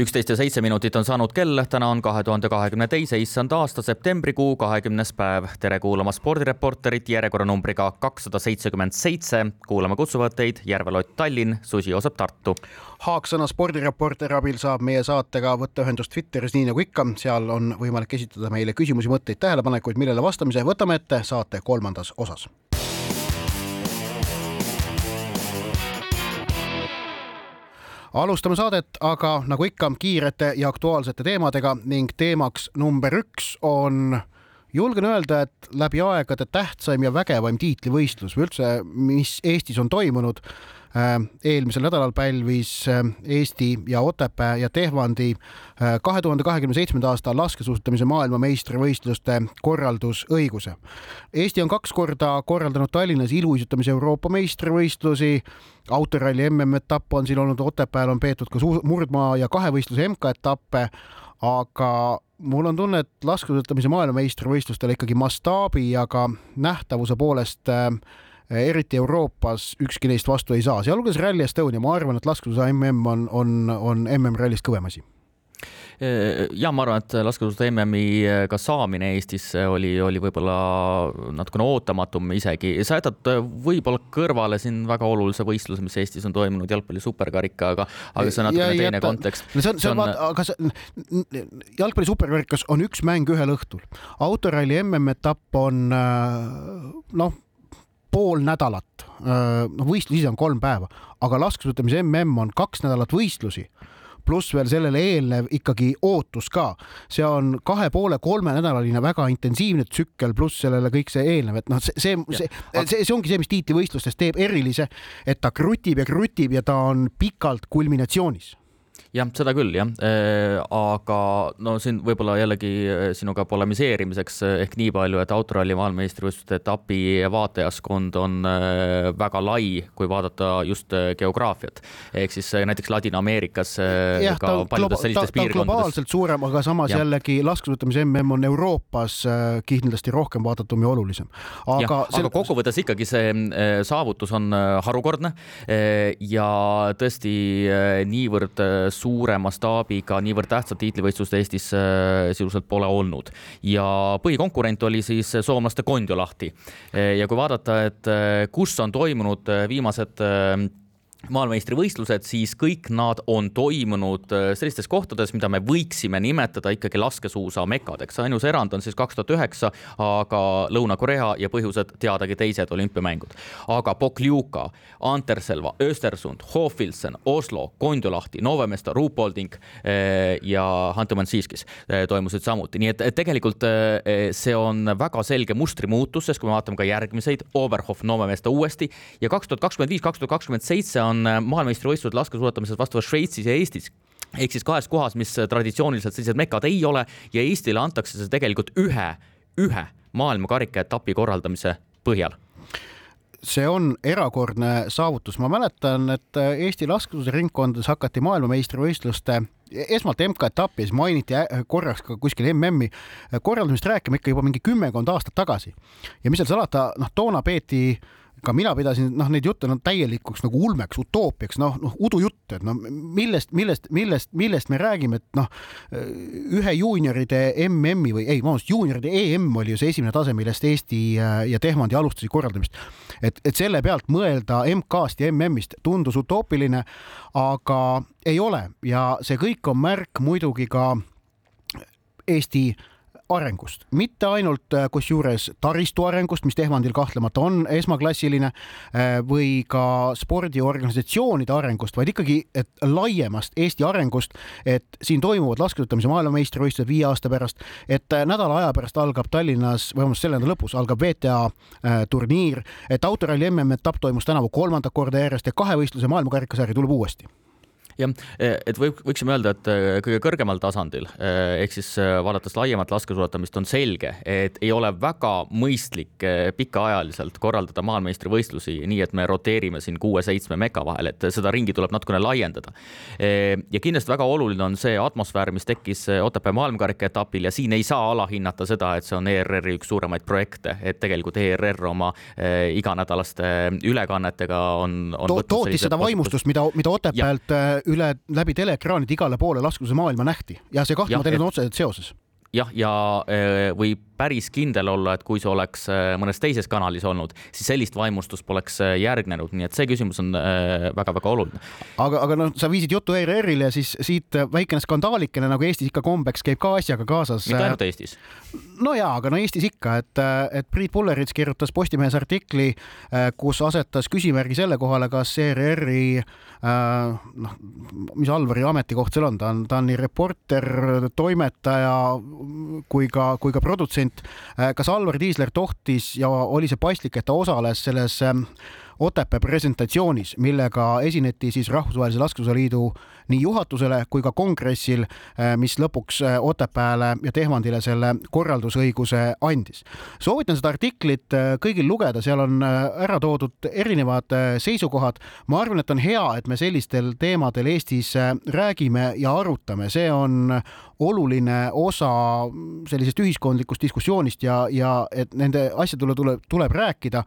üksteist ja seitse minutit on saanud kell, täna on kahe tuhande kahekümne teise issanda aasta septembrikuu kahekümnes päev. tere kuulama spordireporterit järjekorranumbriga kakssada seitsekümmend seitse. kuulama kutsuvad teid Järve Lott Tallinn, Susi Joosep Tartu. Haaksõna spordireporteri abil saab meie saatega võtta ühendust Twitteris, nii nagu ikka, seal on võimalik esitada meile küsimusi, mõtteid, tähelepanekuid, millele vastamise võtame ette saate kolmandas osas alustame saadet, aga nagu ikka, kiirete ja aktuaalsete teemadega ning teemaks number üks on julgen öelda, et läbi aegade tähtsaim ja vägevaim tiitlivõistlus või üldse, mis Eestis on toimunud eelmisel nädalal pälvis äh, Eesti ja Otepää ja Tehvandi äh, kahe tuhande kahekümne seitsmenda aasta laskesuusatamise maailmameistrivõistluste korraldusõiguse. Eesti on kaks korda korraldanud Tallinnas iluuisutamise Euroopa meistrivõistlusi, autoralli MM-etapp on siin olnud, Otepääl on peetud ka murdmaa ja kahevõistluse MK-etappe, aga mul on tunne, et laskesuusatamise maailmameistrivõistlustele ikkagi mastaabi ja ka nähtavuse poolest äh, eriti Euroopas ükski neist vastu ei saa, sealhulgas Rally Estonia, ma arvan, et laskesuusa mm on, on, on MM-rallis kõvem asi ja ma arvan, et laskesuusata MM-i ka saamine Eestisse oli, oli võib-olla natukene ootamatum isegi. sa jätad võib-olla kõrvale siin väga olulise võistluse, mis Eestis on toimunud, jalgpalli superkarika, aga, aga see on natukene ja, teine jätta, kontekst. no see on, see on, vaata, aga see jalgpalli superkarikas on üks mäng ühel õhtul. autoralli MM-etapp on noh pool nädalat, noh, võistlus ise on kolm päeva, aga laskesuusatamise mm on kaks nädalat võistlusi. Pluss veel sellele eelnev ikkagi ootus ka. see on kahe poole, kolmenädalaline väga intensiivne tsükkel, pluss sellele kõik see eelnev, et noh, see, see, see, see, see ongi see, mis tiitlivõistlustes teeb erilise, et ta krutib ja krutib ja ta on pikalt kulminatsioonis jah, seda küll jah, äh, aga no siin võib-olla jällegi äh, sinuga polemiseerimiseks äh, ehk nii palju, et autoralli maailmameistrivõistluste etapi vaatajaskond on väga lai, kui vaadata just geograafiat. ehk siis näiteks Ladina-Ameerikas jah, ka paljudes sellistes piirkondades. globaalselt suurem, aga samas ja. jällegi laskesuusatamise mm on Euroopas kindlasti rohkem vaadatum ja olulisem. aga, sel... aga kokkuvõttes ikkagi see saavutus on harukordne ja tõesti niivõrd suure mastaabiga niivõrd tähtsat tiitlivõistlust Eestis äh, sisuliselt pole olnud. ja põhikonkurent oli siis soomlaste Kondiolahti. ja kui vaadata, et äh, kus on toimunud äh, viimased maailmameistrivõistlused, siis kõik nad on toimunud äh, sellistes kohtades, mida me võiksime nimetada ikkagi laskesuusa mekadeks. ainus erand on siis kaks tuhat üheksa, aga Lõuna-Korea ja põhjused teadagi teised olümpiamängud. aga Pokljuka, Anterselva, Östersund, Hofilsen, Oslo, Kondiolahti, Novemesta, Ruupolding äh, ja Hantumann-Siiskis äh, toimusid samuti, nii et tegelikult see on väga selge mustrimuutus, sest kui me vaatame ka järgmiseid, Oberhof, Novemesta uuesti ja kaks tuhat kakskümmend viis, kaks tuhat kakskümmend seitse on äh, maailmameistrivõistlused laskesuusatamises vastavalt Šveitsis ja Eestis. Ehk siis kahes kohas, mis äh, traditsiooniliselt sellised mekad ei ole ja Eestile antakse see tegelikult ühe, ühe maailmakarika etapi korraldamise põhjal. See on erakordne saavutus, ma mäletan, et äh, Eesti laskesuusaringkondades hakati maailmameistrivõistluste esmalt MK-etappi, siis mainiti korraks ka kuskil MM-i korraldamist rääkima ikka juba mingi kümmekond aastat tagasi. ja mis seal salata, noh, toona peeti äh, ka mina pidasin noh, neid jutte no, täielikuks nagu ulmeks, utoopiaks, noh, noh udujutt, et no millest, millest, millest, millest me räägime, et noh, ühe juunioride MM-i või ei, vabandust, juunioride EM oli ju see esimene tase, millest Eesti ja Tehvandi alustasid korraldamist. et, et selle pealt mõelda MK-st ja MM-ist tundus utoopiline, aga ei ole ja see kõik on märk muidugi ka Eesti arengust, mitte ainult äh, kusjuures taristu arengust, mis Tehvandil kahtlemata on esmaklassiline äh, või ka spordiorganisatsioonide arengust, vaid ikkagi laiemast Eesti arengust, et siin toimuvad laskesuusatamise maailmameistrivõistlused viie aasta pärast, et äh, nädala aja pärast algab Tallinnas, või vabandust, selle nädala lõpus algab VTA turniir, et autoralli MM-etapp toimus tänavu kolmandat korda järjest ja kahevõistluse maailmakarikasari tuleb uuesti jah, et võib, võiksime öelda, et äh, kõige kõrgemal tasandil äh, ehk siis äh, vaadates laiemat laskesuusatamist, on selge, et ei ole väga mõistlik pikaajaliselt korraldada maailmameistrivõistlusi nii, et me roteerime siin kuue-seitsme meka vahel, et seda ringi tuleb natukene laiendada. ja kindlasti väga oluline on see atmosfäär, mis tekkis Otepää maailmakarika etapil ja siin ei saa alahinnata seda, et see on ERR-i üks suuremaid projekte, et tegelikult ERR oma iganädalaste ülekannetega on, on to. tootis seda vaimustust, mida, mida Otepäält üle, läbi teleekraanide igale poole laskuse maailma nähti. Ja see kahtlemata on otseselt seoses. Jah, ja äh, võib päris kindel olla, et kui see oleks äh, mõnes teises kanalis olnud, siis sellist vaimustust poleks äh, järgnenud, nii et see küsimus on väga-väga oluline. aga, aga noh, sa viisid jutu ERR-ile ja siis siit väikene skandaalikene, nagu Eestis ikka kombeks, käib ka asjaga kaasas. mitte ainult Eestis. no jaa, aga no Eestis ikka, et, et Priit Pullerits kirjutas Postimehes artikli, kus asetas küsimärgi selle kohale, kas ERR-i noh, mis Alvari ametikoht seal on, ta on, ta on nii reporter, toimetaja kui ka, kui ka produtsent. Äh, kas Alvar Tiisler tohtis ja oli see paslik, et ta osales selles ähm, Otepää presentatsioonis, millega esineti siis Rahvusvahelise Laskesuusaliidu nii juhatusele kui ka kongressil, eh, mis lõpuks eh, Otepääle ja Tehvandile selle korraldusõiguse andis. soovitan seda artiklit eh, kõigil lugeda, seal on ära toodud erinevad seisukohad. ma arvan, et on hea, et me sellistel teemadel Eestis räägime ja arutame, see on oluline osa sellisest ühiskondlikust diskussioonist ja, ja et nende asjadele tuleb, tuleb rääkida.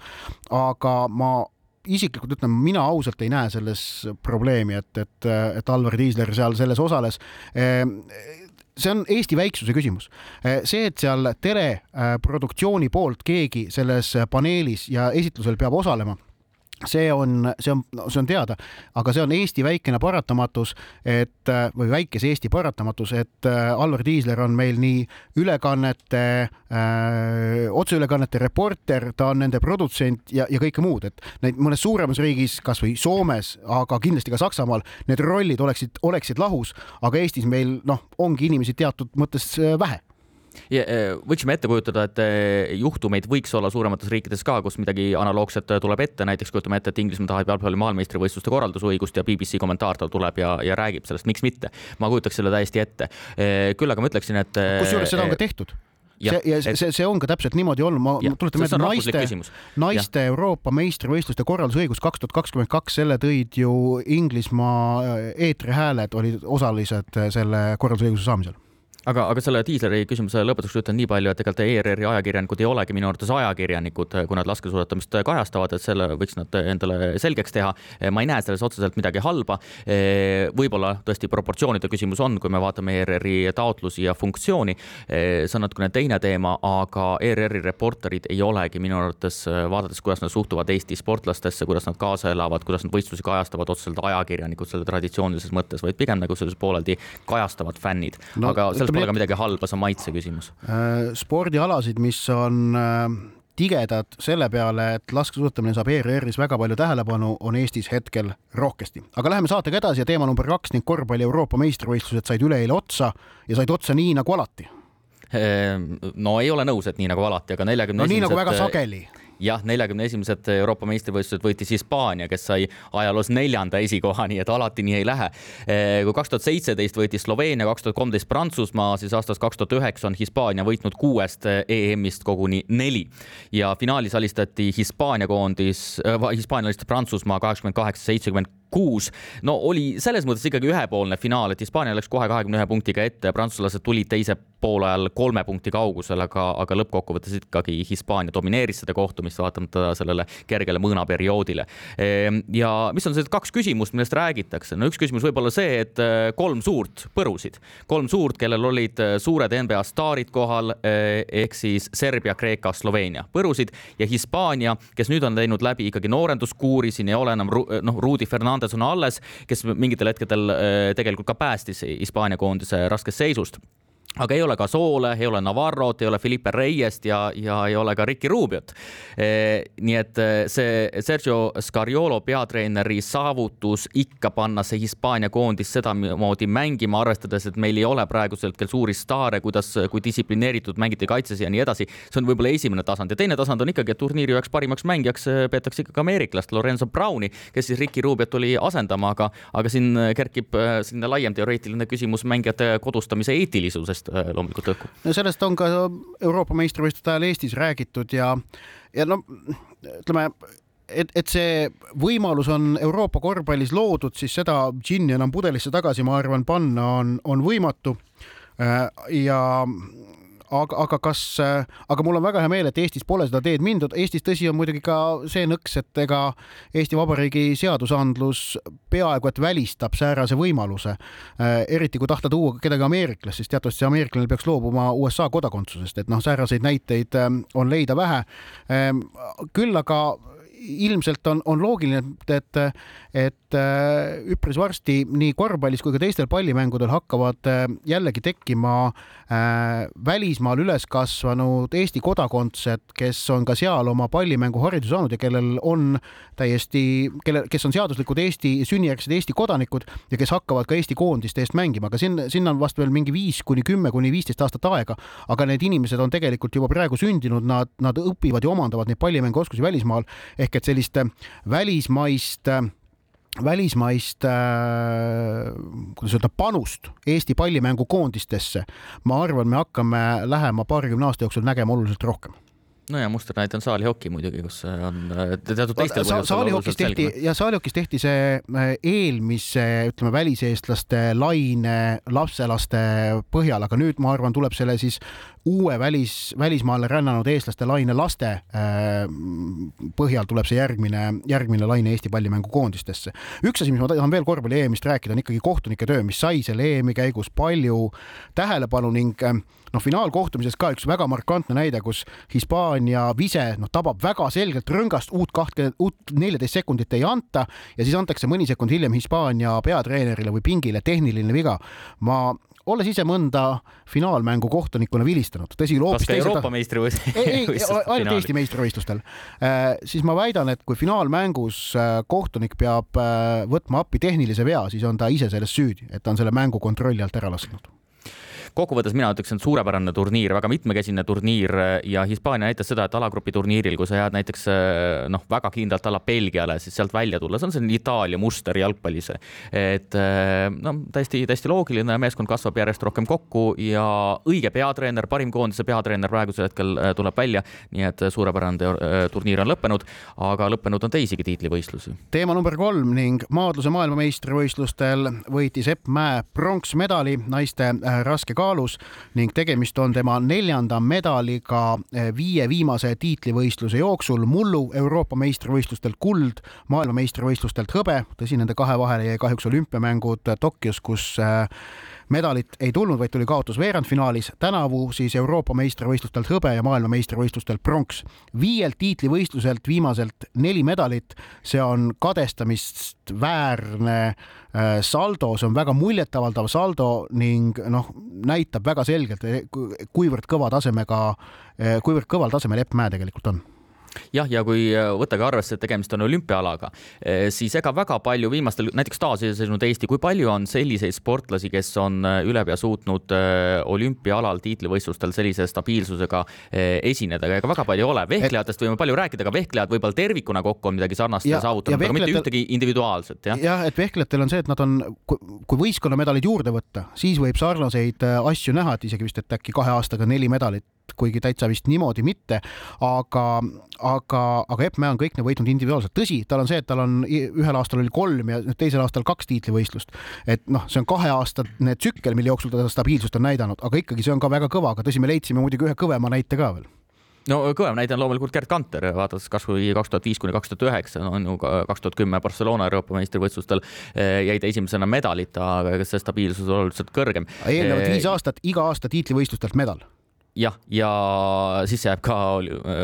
aga ma isiklikult ütlen, mina ausalt ei näe selles probleemi, et, et, et Alvar Tiisler seal selles osales see on Eesti väiksuse küsimus. see, et seal teleproduktsiooni poolt keegi selles paneelis ja esitlusel peab osalema see on, see on, see on teada, aga see on Eesti väikene paratamatus, et või väikese Eesti paratamatus, et äh, Alvar Tiisler on meil nii ülekannete äh,, otseülekannete reporter, ta on nende produtsent ja, ja kõike muud, et neid mõnes suuremas riigis, kasvõi Soomes, aga kindlasti ka Saksamaal, need rollid oleksid, oleksid lahus, aga Eestis meil noh, ongi inimesi teatud mõttes äh, vähe. äh, võiksime ette kujutada, et äh, juhtumeid võiks olla suuremates riikides ka, kus midagi analoogset äh, tuleb ette, näiteks kujutame ette, et Inglismaa tahab jalgpalli maailmameistrivõistluste korraldusõigust ja BBC kommentaator tuleb ja, ja räägib sellest, miks mitte. ma kujutaks selle täiesti ette. küll aga ma ütleksin, et. kusjuures seda on ka tehtud Ja, see, ja et, see, see on ka täpselt niimoodi olnud, ma tuletan meelde, naiste, naiste ja. Euroopa meistrivõistluste korraldusõigus kaks tuhat kakskümmend kaks, selle tõid ju Inglismaa eetrihääled olid osalised selle korraldusõiguse saamisel aga, aga selle diisleri küsimuse lõpetuseks ütlen nii palju, et tegelikult ERR-i ajakirjanikud ei olegi minu arvates ajakirjanikud, kui nad laskesuusatamist kajastavad, et selle võiks nad endale selgeks teha. ma ei näe selles otseselt midagi halba. võib-olla tõesti proportsioonide küsimus on, kui me vaatame ERR-i taotlusi ja funktsiooni. see on natukene teine teema, aga ERR-i reporterid ei olegi minu arvates, vaadates, kuidas nad suhtuvad Eesti sportlastesse, kuidas nad kaasa elavad, kuidas nad võistlusi kajastavad, otseselt ajakirjanikud selle traditsioonilises mõttes, vaid pigem nagu selles pooleldi kajastavad fännid no,. aga selles pole ka midagi halba, see on maitse küsimus. Äh, spordialasid, mis on äh, tigedad selle peale, et laskesuusatamine saab ERR-is väga palju tähelepanu, on Eestis hetkel rohkesti. aga läheme saatega edasi ja teema number kaks ning korvpalli Euroopa meistrivõistlused said üleeile otsa ja said otsa nii nagu alati. Ehm, no ei ole nõus, et nii nagu alati, aga neljakümne no nii nagu väga sageli jah, neljakümne esimesed Euroopa meistrivõistlused võitis Hispaania, kes sai ajaloos neljanda esikoha, nii et alati nii ei lähe. Eh, kui kaks tuhat seitseteist võitis Sloveenia, kaks tuhat kolmteist Prantsusmaa, siis aastast kaks tuhat üheksa on Hispaania võitnud kuuest EM-ist koguni neli ja finaalis alistati Hispaania koondis äh,, Hispaania alistas Prantsusmaa kaheksakümmend kaheksa, seitsekümmend kuus. no oli selles mõttes ikkagi ühepoolne finaal, et Hispaania läks kohe kahekümne ühe punktiga ette, prantslased tulid teise poolajal kolme punkti kaugusel, aga, aga lõppkokkuvõttes ikkagi Hispaania domineeris seda kohtumist, vaatamata sellele kergele mõõnaperioodile. Ehm, ja mis on sellised kaks küsimust, millest räägitakse, no üks küsimus võib olla see, et äh, kolm suurt põrusid, kolm suurt, kellel olid äh, suured NBA staarid kohal äh, ehk siis Serbia, Kreeka, Sloveenia põrusid ja Hispaania, kes nüüd on teinud läbi ikkagi noorenduskuuri, siin ei ole enam noh, Rudi Fernandes on alles, kes mingitel hetkedel äh, tegelikult ka päästis Hispaania koondise raskest seisust aga ei ole ka Soole, ei ole Navarrot, ei ole Felipe Reiest ja, ja ei ole ka Ricky Rubiot e,. nii et e, see Sergio Scariolo peatreeneri saavutus ikka panna see Hispaania koondis sedamoodi mängima, arvestades, et meil ei ole praegusel hetkel suuri staare, kuidas, kui distsiplineeritud mängiti kaitses ja nii edasi. see on võib-olla esimene tasand ja teine tasand on ikkagi, et turniiri üheks parimaks mängijaks e, peetakse ikkagi ameeriklast Lorenzo Browni, kes siis Ricky Rubiot tuli asendama, aga, aga siin kerkib selline laiem teoreetiline küsimus mängijate kodustamise eetilisusest sellest äh, loomulikult õhku. no sellest on ka Euroopa meistrivõistluste ajal Eestis räägitud ja, ja no ütleme et, et see võimalus on Euroopa korvpallis loodud, siis seda džinni enam pudelisse tagasi, ma arvan, panna on, on võimatu. Äh, ja aga, aga kas, aga mul on väga hea meel, et Eestis pole seda teed mindud. Eestis tõsi on muidugi ka see nõks, et ega Eesti Vabariigi seadusandlus peaaegu et välistab säärase võimaluse. Äh, eriti kui tahta tuua kedagi ameeriklast, siis teatavasti ameeriklane peaks loobuma USA kodakondsusest, et noh, sääraseid näiteid äh, on leida vähe. Ähm, küll aga ilmselt on, on loogiline, et, et üpris varsti nii korvpallis kui ka teistel pallimängudel hakkavad jällegi tekkima välismaal üles kasvanud Eesti kodakondsed, kes on ka seal oma pallimänguhariduse saanud ja kellel on täiesti, kelle, kes on seaduslikud Eesti, sünnijärgsed Eesti kodanikud ja kes hakkavad ka Eesti koondiste eest mängima, aga siin, sinna on vast veel mingi viis kuni kümme kuni viisteist aastat aega, aga need inimesed on tegelikult juba praegu sündinud, nad, nad õpivad ja omandavad neid pallimänguoskusi välismaal. Ehk ehk et sellist äh, välismaist äh, välismaist äh,, kuidas öelda, panust Eesti pallimängukoondistesse, ma arvan, me hakkame lähema paarikümne aasta jooksul nägema oluliselt rohkem. No ja muster näide on saalihoki muidugi, kus on äh, teatud teistel sa, saalihokis tehti ja saalihokis tehti see eelmise, ütleme, väliseestlaste laine lapselaste põhjal, aga nüüd ma arvan, tuleb selle siis uue välis, välismaale rännanud eestlaste laine laste äh, põhjal tuleb see järgmine, järgmine laine Eesti pallimängukoondistesse. üks asi, mis ma tahan veel korvpalli EM-ist rääkida, on ikkagi kohtunike töö, mis sai selle EM-i käigus palju tähelepanu ning noh, finaalkohtumises ka üks väga markantne näide, kus Hispaania vise noh, tabab väga selgelt rõngast, uut kahtekümmet, uut neljateist sekundit ei anta ja siis antakse mõni sekund hiljem Hispaania peatreenerile või pingile tehniline viga. ma olles ise mõnda finaalmängu kohtunikuna vilistanud, tõsi, hoopis teise Euroopa meistrivõistlustel? ei, ei, ainult Eesti meistrivõistlustel äh,. siis ma väidan, et kui finaalmängus äh, kohtunik peab äh, võtma appi tehnilise vea, siis on ta ise selles süüdi, et ta on selle mängu kontrolli alt ära lasknud kokkuvõttes mina ütleks, et suurepärane turniir, väga mitmekesine turniir ja Hispaania näitas seda, et alagrupi turniiril, kui sa jääd näiteks noh, väga kindlalt alla Belgiale, siis sealt välja tulla, see on selline Itaalia muster jalgpallis. et no täiesti, täiesti loogiline, meeskond kasvab järjest rohkem kokku ja õige peatreener, parim koondise peatreener praegusel hetkel äh, tuleb välja, nii et suurepärane äh, turniir on lõppenud, aga lõppenud on teisigi tiitlivõistlusi. teema number kolm ning maadluse maailmameistrivõistlustel võitis Epp Mäe pronksmedali naiste äh, raske kaalus ning tegemist on tema neljanda medaliga eh, viie viimase tiitlivõistluse jooksul. mullu Euroopa meistrivõistlustelt kuld, maailmameistrivõistlustelt hõbe, tõsi, nende kahe vahele jäi kahjuks olümpiamängud Tokyos, kus eh, medalit ei tulnud, vaid tuli kaotus veerandfinaalis. tänavu siis Euroopa meistrivõistlustelt hõbe ja maailmameistrivõistlustelt pronks. viielt tiitlivõistluselt viimaselt neli medalit, see on kadestamist väärne äh, saldo, see on väga muljetavaldav saldo ning noh, näitab väga selgelt, kuivõrd kõva tasemega, äh, kuivõrd kõval tasemel Epp Mäe tegelikult on jah, ja kui äh, võtta ka arvesse, et tegemist on olümpiaalaga, äh, siis ega väga palju viimastel, näiteks taasiseseisvunud Eesti, kui palju on selliseid sportlasi, kes on äh, ülepea suutnud olümpiaalal tiitlivõistlustel sellise stabiilsusega esineda, ega väga palju ei ole. vehklejatest võime palju rääkida, aga vehklejad võib-olla tervikuna kokku on midagi sarnast ja, saavutanud, aga mitte ühtegi individuaalset, jah. jah, et vehklejatel on see, et nad on, kui võistkonnamedalid juurde võtta, siis võib sarnaseid asju näha, et isegi vist, et äkki kahe aastaga neli medalit kuigi täitsa vist niimoodi mitte, aga, aga, aga Epp Mäe on kõik need võitnud individuaalselt. tõsi, tal on see, et tal on ühel aastal oli kolm ja teisel aastal kaks tiitlivõistlust. et noh, see on kaheaastane tsükkel, mille jooksul ta stabiilsust on näidanud, aga ikkagi see on ka väga kõva, aga tõsi, me leidsime muidugi ühe kõvema näite ka veel no kõvem näide on loomulikult Gerd Kanter, vaadates kasvõi kaks tuhat viis kuni kaks tuhat üheksa, on ju kaks tuhat kümme Barcelona Euroopa meistrivõistlustel eh, jäi ta esimesena medalita, aga see stabiilsus on oluliselt kõrgem. eelnevad viis aastat, iga aasta tiitlivõistlustelt medal jah, ja siis jääb ka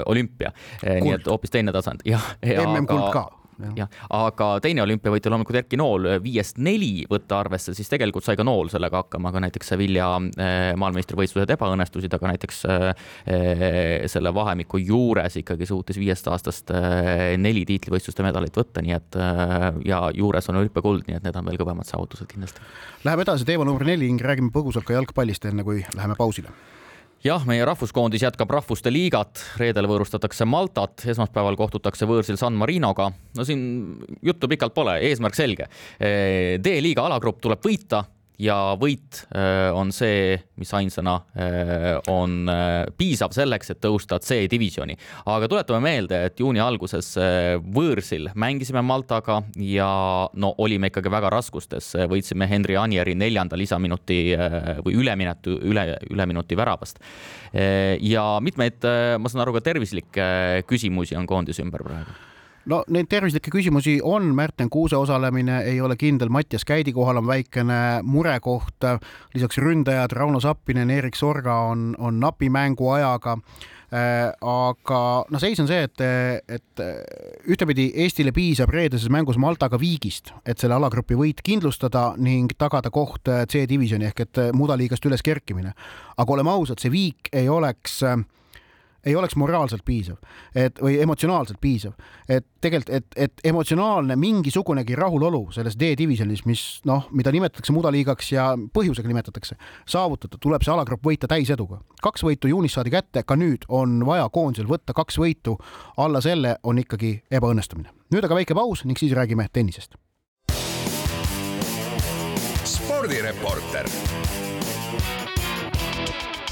olümpia, eh, nii et hoopis teine tasand, jah. MM-kuld ka jah, aga teine olümpiavõitja loomulikult Erki Nool, viiest neli võtta arvesse, siis tegelikult sai ka Nool sellega hakkama, aga näiteks Vilja maailmameistrivõistlused ebaõnnestusid, aga näiteks selle vahemiku juures ikkagi suutis viiest aastast neli tiitlivõistluste medalit võtta, nii et ja juures on olümpiakuld, nii et need on veel kõvemad saavutused kindlasti. Läheme edasi, teema number neli räägime põgusalt ka jalgpallist, enne kui läheme pausile jah, meie rahvuskoondis jätkab rahvuste liigat, reedel võõrustatakse Maltat, esmaspäeval kohtutakse võõrsil San Marinoga. no siin juttu pikalt pole, eesmärk selge. D-liiga alagrupp tuleb võita ja võit äh, on see, mis ainsana äh, on äh, piisav selleks, et tõusta C-divisjoni. aga tuletame meelde, et juuni alguses võõrsil mängisime Maltaga ja no olime ikkagi väga raskustes, võitsime Henri Anieri neljanda lisaminuti või üleminuti, üle, üleminuti väravast. ja mitmeid, ma saan aru, ka tervislikke küsimusi on koondise ümber praegu no neid tervislikke küsimusi on, Märten Kuuse osalemine ei ole kindel, Mattias Käidi kohal on väikene murekoht, lisaks ründajad Rauno Sappinen, Erik Sorga on, on napi mänguajaga äh, aga no seis on see, et, et ühtepidi Eestile piisab reedeses mängus Maltaga viigist, et selle alagrupi võit kindlustada ning tagada koht C-divisjoni ehk et mudaliigast üles kerkimine. aga oleme ausad, see viik ei oleks äh, ei oleks moraalselt piisav, et või emotsionaalselt piisav, et tegelikult, et, et emotsionaalne mingisugunegi rahulolu selles D-divisjonis, mis noh, mida nimetatakse mudaliigaks ja põhjusega nimetatakse, saavutada, tuleb see alagrupp võita täiseduga. kaks võitu juunis saadi kätte, ka nüüd on vaja koondisel võtta kaks võitu, alla selle on ikkagi ebaõnnestumine. nüüd aga väike paus ning siis räägime tennisest. spordireporter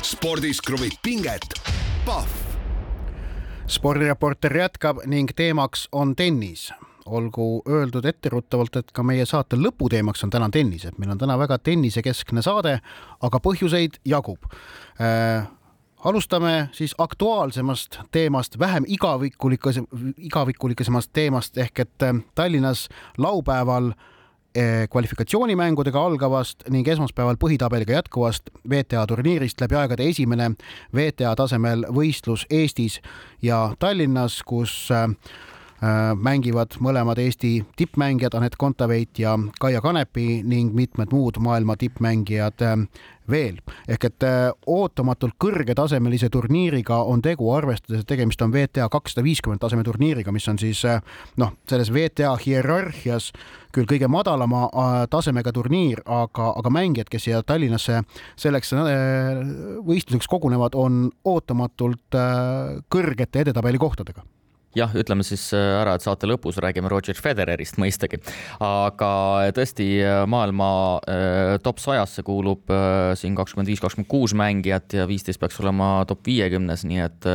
spordis kruvib pinget Pahv. spordireporter jätkab ning teemaks on tennis olgu öeldud etteruttavalt, et ka meie saate lõputeemaks on täna tennis, et meil on täna väga tennisekeskne saade, aga põhjuseid jagub äh, alustame siis aktuaalsemast teemast, vähem igavikulikas, igavikulisemast teemast ehk et äh, Tallinnas laupäeval äh, kvalifikatsioonimängudega algavast ning esmaspäeval põhitabeliga jätkuvast WTA turniirist läbi aegade esimene WTA tasemel võistlus Eestis ja Tallinnas, kus Äh, mängivad mõlemad Eesti tippmängijad Anett Kontaveit ja Kaia Kanepi ning mitmed muud maailma tippmängijad äh, veel. ehk et äh, ootamatult kõrgetasemelise turniiriga on tegu, arvestades, et tegemist on WTA kakssada viiskümmend taseme turniiriga, mis on siis noh, selles WTA hierarhias küll kõige madalama tasemega turniir, aga, aga mängijad, kes siia Tallinnasse selleks võistluseks kogunevad, on ootamatult kõrgete edetabeli kohtadega jah, ütleme siis äh, ära, et saate lõpus räägime Roger Federerist mõistagi, aga tõesti äh, maailma äh, top sajasse kuulub siin kakskümmend viis, kakskümmend kuus mängijat ja viisteist peaks olema top viiekümnes, nii et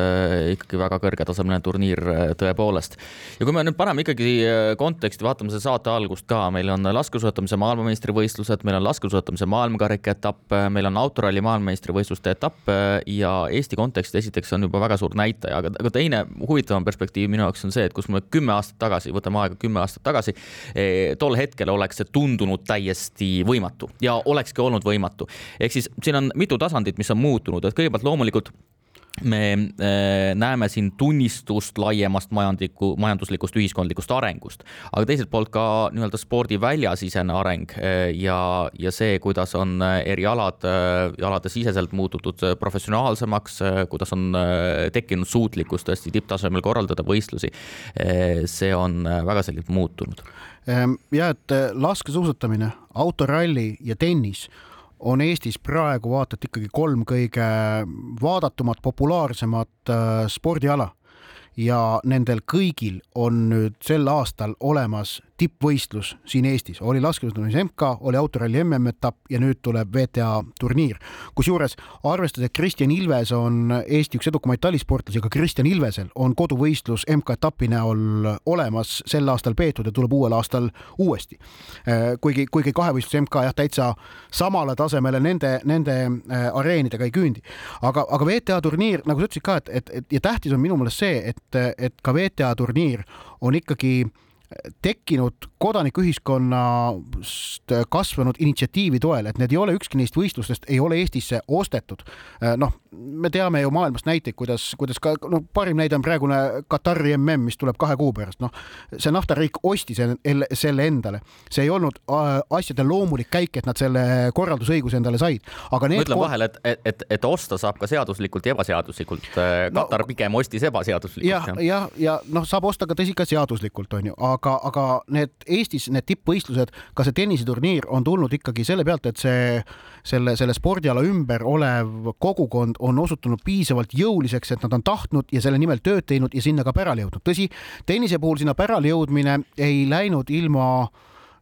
ikkagi väga kõrgetasemeline turniir tõepoolest. ja kui me nüüd paneme ikkagi konteksti, vaatame selle saate algust ka, meil on laskesuusatamise maailmameistrivõistlused, meil on laskesuusatamise maailmakarika etapp, meil on autoralli maailmameistrivõistluste etapp ja Eesti kontekst esiteks on juba väga suur näitaja, aga, aga teine huvitavam perspektiiv minu jaoks on see, et kus me kümme aastat tagasi, võtame aega kümme aastat tagasi, eh, tol hetkel oleks see tundunud täiesti võimatu ja olekski olnud võimatu. ehk siis siin on mitu tasandit, mis on muutunud, et kõigepealt loomulikult me äh, näeme siin tunnistust laiemast majandusliku, majanduslikust ühiskondlikust arengust, aga teiselt poolt ka nii-öelda spordiväljasisene areng äh, ja, ja see, kuidas on äh, erialad, aladesiseselt muututud professionaalsemaks, kuidas on tekkinud suutlikkus tõesti tipptasemel korraldada võistlusi. see on väga selgelt muutunud. Ehm, ja et laskesuusatamine, autoralli ja tennis on Eestis praegu vaata et ikkagi kolm kõige vaadatumat, populaarsemat äh, spordiala. Ja nendel kõigil on nüüd sel aastal olemas tippvõistlus siin Eestis, oli laskesuusatamise MK, oli autoralli MM-etapp ja nüüd tuleb WTA turniir. kusjuures arvestades, et Kristjan Ilves on Eesti üks edukamaid talisportlasi, ka Kristjan Ilvesel on koduvõistlus MK-etapi näol olemas, sel aastal peetud ja tuleb uuel aastal uuesti. Äh, kuigi, kuigi kahevõistlus MK jah, täitsa samale tasemele nende, nende äh, areenidega ei küündi. aga, aga WTA turniir, nagu sa ütlesid ka, et, et, et ja tähtis on minu meelest see, et, et ka WTA turniir on ikkagi tekkinud kodanikuühiskonnast kasvanud initsiatiivi toel, et need ei ole ükski neist võistlustest ei ole Eestisse ostetud. noh, me teame ju maailmast näiteid, kuidas, kuidas ka no parim näide on praegune Katari mm, mis tuleb kahe kuu pärast, noh, see naftariik ostis selle endale, see ei olnud äh, asjade loomulik käik, et nad selle korraldusõiguse endale said, aga need. ma ütlen vahele, et, et, et, osta saab ka seaduslikult ja ebaseaduslikult. Äh, Katar no, pigem ostis ebaseaduslikult. jah, ja, ja, ja noh, saab osta ka tõsi ka seaduslikult on ju, aga, aga need Eestis need tippvõistlused, ka see tenniseturniir on tulnud ikkagi selle pealt, et see selle, selle spordiala ümber olev kogukond on osutunud piisavalt jõuliseks, et nad on tahtnud ja selle nimel tööd teinud ja sinna ka pärale jõudnud. tõsi, tennise puhul sinna pärale jõudmine ei läinud ilma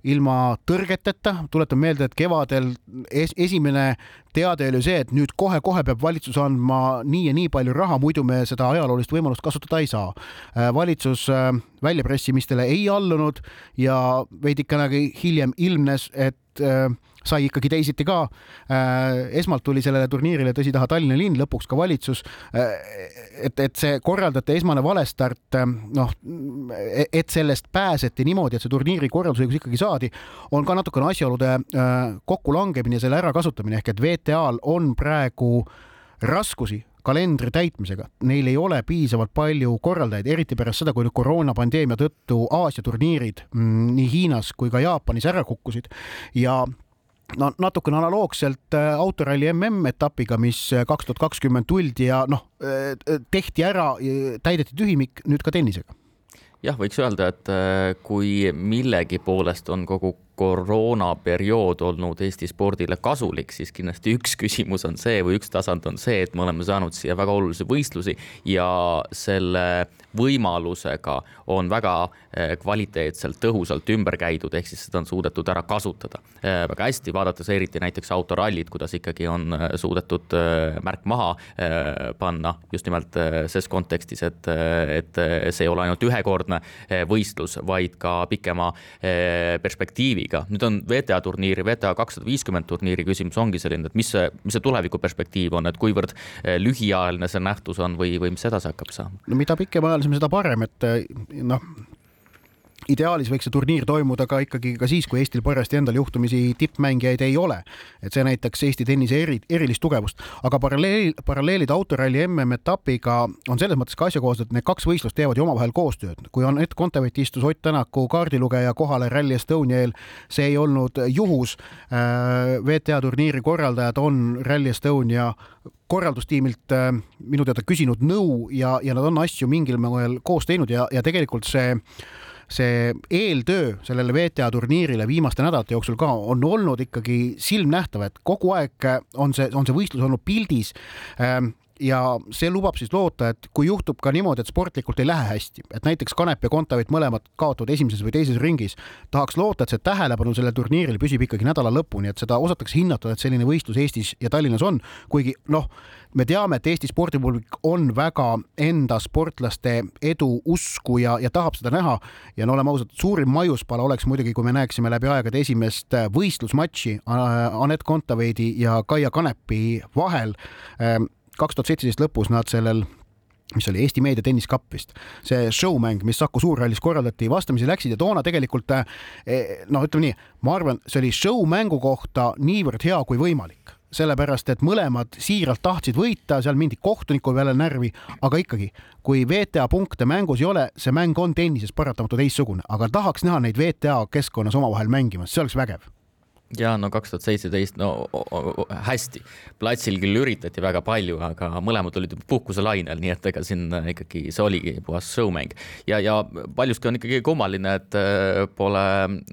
ilma tõrgeteta, tuletan meelde, et kevadel es esimene teade oli see, et nüüd kohe-kohe peab valitsus andma nii ja nii palju raha, muidu me seda ajaloolist võimalust kasutada ei saa. Äh, valitsus äh, väljapressimistele ei allunud ja veidikenegi hiljem ilmnes, et äh, sai ikkagi teisiti ka. Äh, esmalt tuli sellele turniirile tõsi taha Tallinna linn, lõpuks ka valitsus. Äh, et, et see korraldajate esmane valestart, äh, noh, et sellest pääseti niimoodi, et see turniiri korraldusõigus ikkagi saadi, on ka natukene asjaolude kokkulangemine ja selle ärakasutamine ehk et VTA-l on praegu raskusi kalendri täitmisega, neil ei ole piisavalt palju korraldajaid, eriti pärast seda, kui nüüd koroonapandeemia tõttu Aasia turniirid mm, nii Hiinas kui ka Jaapanis ära kukkusid ja no natukene analoogselt äh, autoralli MM-etapiga, mis äh, kaks tuhat kakskümmend tuldi ja noh, äh, tehti ära, täideti tühimik nüüd ka tennisega. jah, võiks öelda, et kui millegi poolest on kogu koroonaperiood olnud Eesti spordile kasulik, siis kindlasti üks küsimus on see või üks tasand on see, et me oleme saanud siia väga olulisi võistlusi ja selle võimalusega on väga eh, kvaliteetselt, tõhusalt ümber käidud, ehk siis seda on suudetud ära kasutada. Eh, väga hästi, vaadates eriti näiteks autorallit, kuidas ikkagi on eh, suudetud märk maha panna just nimelt ses kontekstis, et, et see ei ole ainult ühekordne võistlus, vaid ka pikema perspektiiviga liiga, nüüd on VTA turniiri, VTA kakssada viiskümmend turniiri küsimus ongi selline, et mis see, mis see tulevikuperspektiiv on, et kuivõrd eh, lühiajaline see nähtus on või, või mis edasi hakkab saama? no mida pikemaajalisem, seda parem, et eh, noh ideaalis võiks see turniir toimuda ka ikkagi ka siis, kui Eestil parajasti endal juhtumisi tippmängijaid ei ole. et see näitaks Eesti tennise eri, erilist tugevust, aga paralleel, paralleelid autoralli MM-etapiga on selles mõttes ka asjakohased, et need kaks võistlust teevad ju omavahel koostööd. kui Ed Kontaveit istus Ott Tänaku kaardilugeja kohale Rally Estonia eel, see ei olnud juhus. Äh, VTA turniiri korraldajad on Rally Estonia korraldustiimilt äh, minu teada küsinud nõu ja, ja nad on asju mingil moel koos teinud ja, ja tegelikult see see eeltöö sellele WTA turniirile viimaste nädalate jooksul ka on olnud ikkagi silmnähtav, et kogu aeg on see, on see võistlus olnud pildis. Ähm, ja see lubab siis loota, et kui juhtub ka niimoodi, et sportlikult ei lähe hästi, et näiteks Kanep ja Kontaveit mõlemad kaotavad esimeses või teises ringis, tahaks loota, et see tähelepanu sellel turniiril püsib ikkagi nädala lõpuni, et seda osatakse hinnata, et selline võistlus Eestis ja Tallinnas on, kuigi noh, me teame, et Eesti spordipublik on väga enda sportlaste edu usku ja, ja tahab seda näha. Ja no oleme ausad, suurim maiuspala oleks muidugi, kui me näeksime läbi aegade esimest võistlusmatši Anett Kontaveidi ja Kaia Kanepi vahel. Ehm, kaks tuhat seitseteist lõpus nad sellel mis oli Eesti Meedia tenniskapp vist, see showmäng, mis Saku Suurhallis korraldati, vastamisi läksid ja toona tegelikult eh, noh, ütleme nii, ma arvan, see oli show-mängu kohta niivõrd hea kui võimalik, sellepärast et mõlemad siiralt tahtsid võita, seal mindi kohtuniku peale närvi, aga ikkagi, kui VTA punkte mängus ei ole, see mäng on tennises paratamatu teistsugune, aga tahaks näha neid VTA keskkonnas omavahel mängimas, see oleks vägev ja no kaks tuhat seitseteist, no hästi, platsil küll üritati väga palju, aga mõlemad olid puhkuselainel, nii et ega siin ikkagi see oligi puhas showmäng. Ja, ja paljuski on ikkagi kummaline, et äh, pole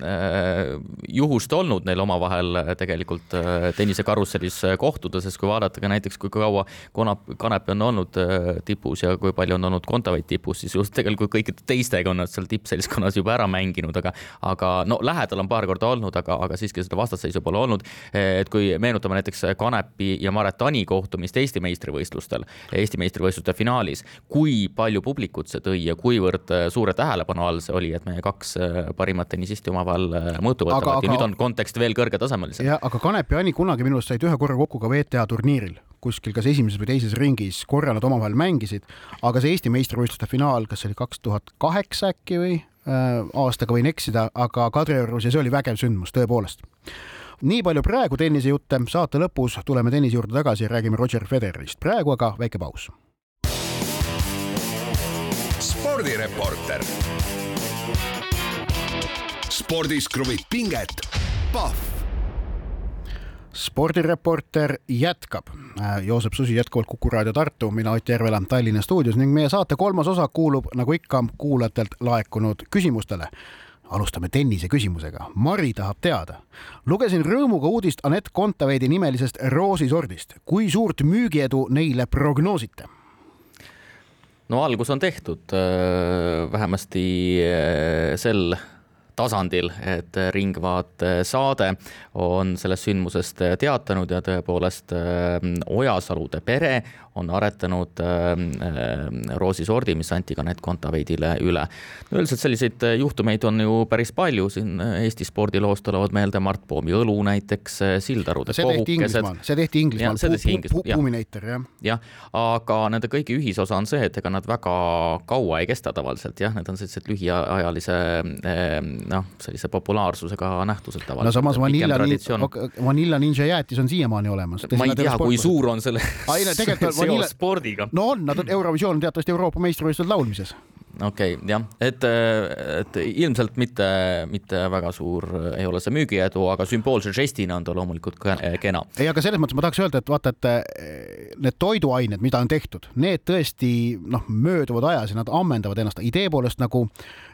äh, juhust olnud neil omavahel tegelikult äh, tennisekarussellis kohtuda, sest kui vaadata ka näiteks, kui kaua Konap, Kanepi on olnud tipus ja kui palju on olnud Kontaveit tipus, siis just tegelikult kõikide teistega on nad seal tippseltskonnas juba ära mänginud, aga, aga no lähedal on paar korda olnud, aga, aga siiski seda vastasseisu pole olnud. et kui meenutame näiteks Kanepi ja Maret Tani kohtumist Eesti meistrivõistlustel, Eesti meistrivõistluste finaalis, kui palju publikut see tõi ja kuivõrd suure tähelepanu all see oli, et meie kaks parimat tennisisti omavahel mõõtu võtavad aga, ja nüüd on kontekst veel kõrgetasemelisem. jah, aga Kanep ja Ani kunagi minu arust said ühe korra kokku ka WTA turniiril kuskil kas esimeses või teises ringis, korra nad omavahel mängisid, aga see Eesti meistrivõistluste finaal, kas see oli kaks tuhat kaheksa äkki või aastaga võin eksida, aga Kadriorus ja see oli vägev sündmus tõepoolest nii palju praegu tennisejutte, saate lõpus tuleme tennise juurde tagasi ja räägime Roger Federerist. praegu aga väike paus. spordireporter. spordis kruvib pinget, Pahv spordireporter jätkab. Joosep Susi jätkuvalt Kuku raadio Tartu, mina Ott Järvela Tallinna stuudios ning meie saate kolmas osa kuulub nagu ikka kuulajatelt laekunud küsimustele alustame tennise küsimusega. Mari tahab teada. lugesin rõõmuga uudist Anett Kontaveidi nimelisest roosisordist. kui suurt müügiedu neile prognoosite? no algus on tehtud, äh, vähemasti äh, sel tasandil, et Ringvaate saade on sellest sündmusest teatanud ja tõepoolest äh, Ojasalude pere on aretanud äh, äh, roosisordi, mis anti ka Net Kontaveidile üle. no üldiselt selliseid äh, juhtumeid on ju päris palju, siin Eesti spordiloost tulevad meelde Mart Poomi õlu näiteks, Sildarude see tehti Inglismaal, see tehti Inglismaal, Puuminator jah. jah, aga nende kõigi ühisosa on see, et ega nad väga kaua ei kesta tavaliselt jah, need on sellised lühiajalise noh, sellise populaarsusega nähtused tavaliselt. no samas Vanilla, Vanilla Ninja jäätis on siiamaani olemas. ma ei tea, kui suur on selle seos spordiga. no on, nad on, Eurovisioon on teatavasti Euroopa meistrivõistlused laulmises okei okay,, jah, et, et ilmselt mitte, mitte väga suur ei ole see müügiedu, aga sümboolse žestina on ta loomulikult kena. ei, aga selles mõttes ma tahaks öelda, et vaata, et need toiduained, mida on tehtud, need tõesti noh, mööduvad ajas ja nad ammendavad ennast idee poolest nagu eh,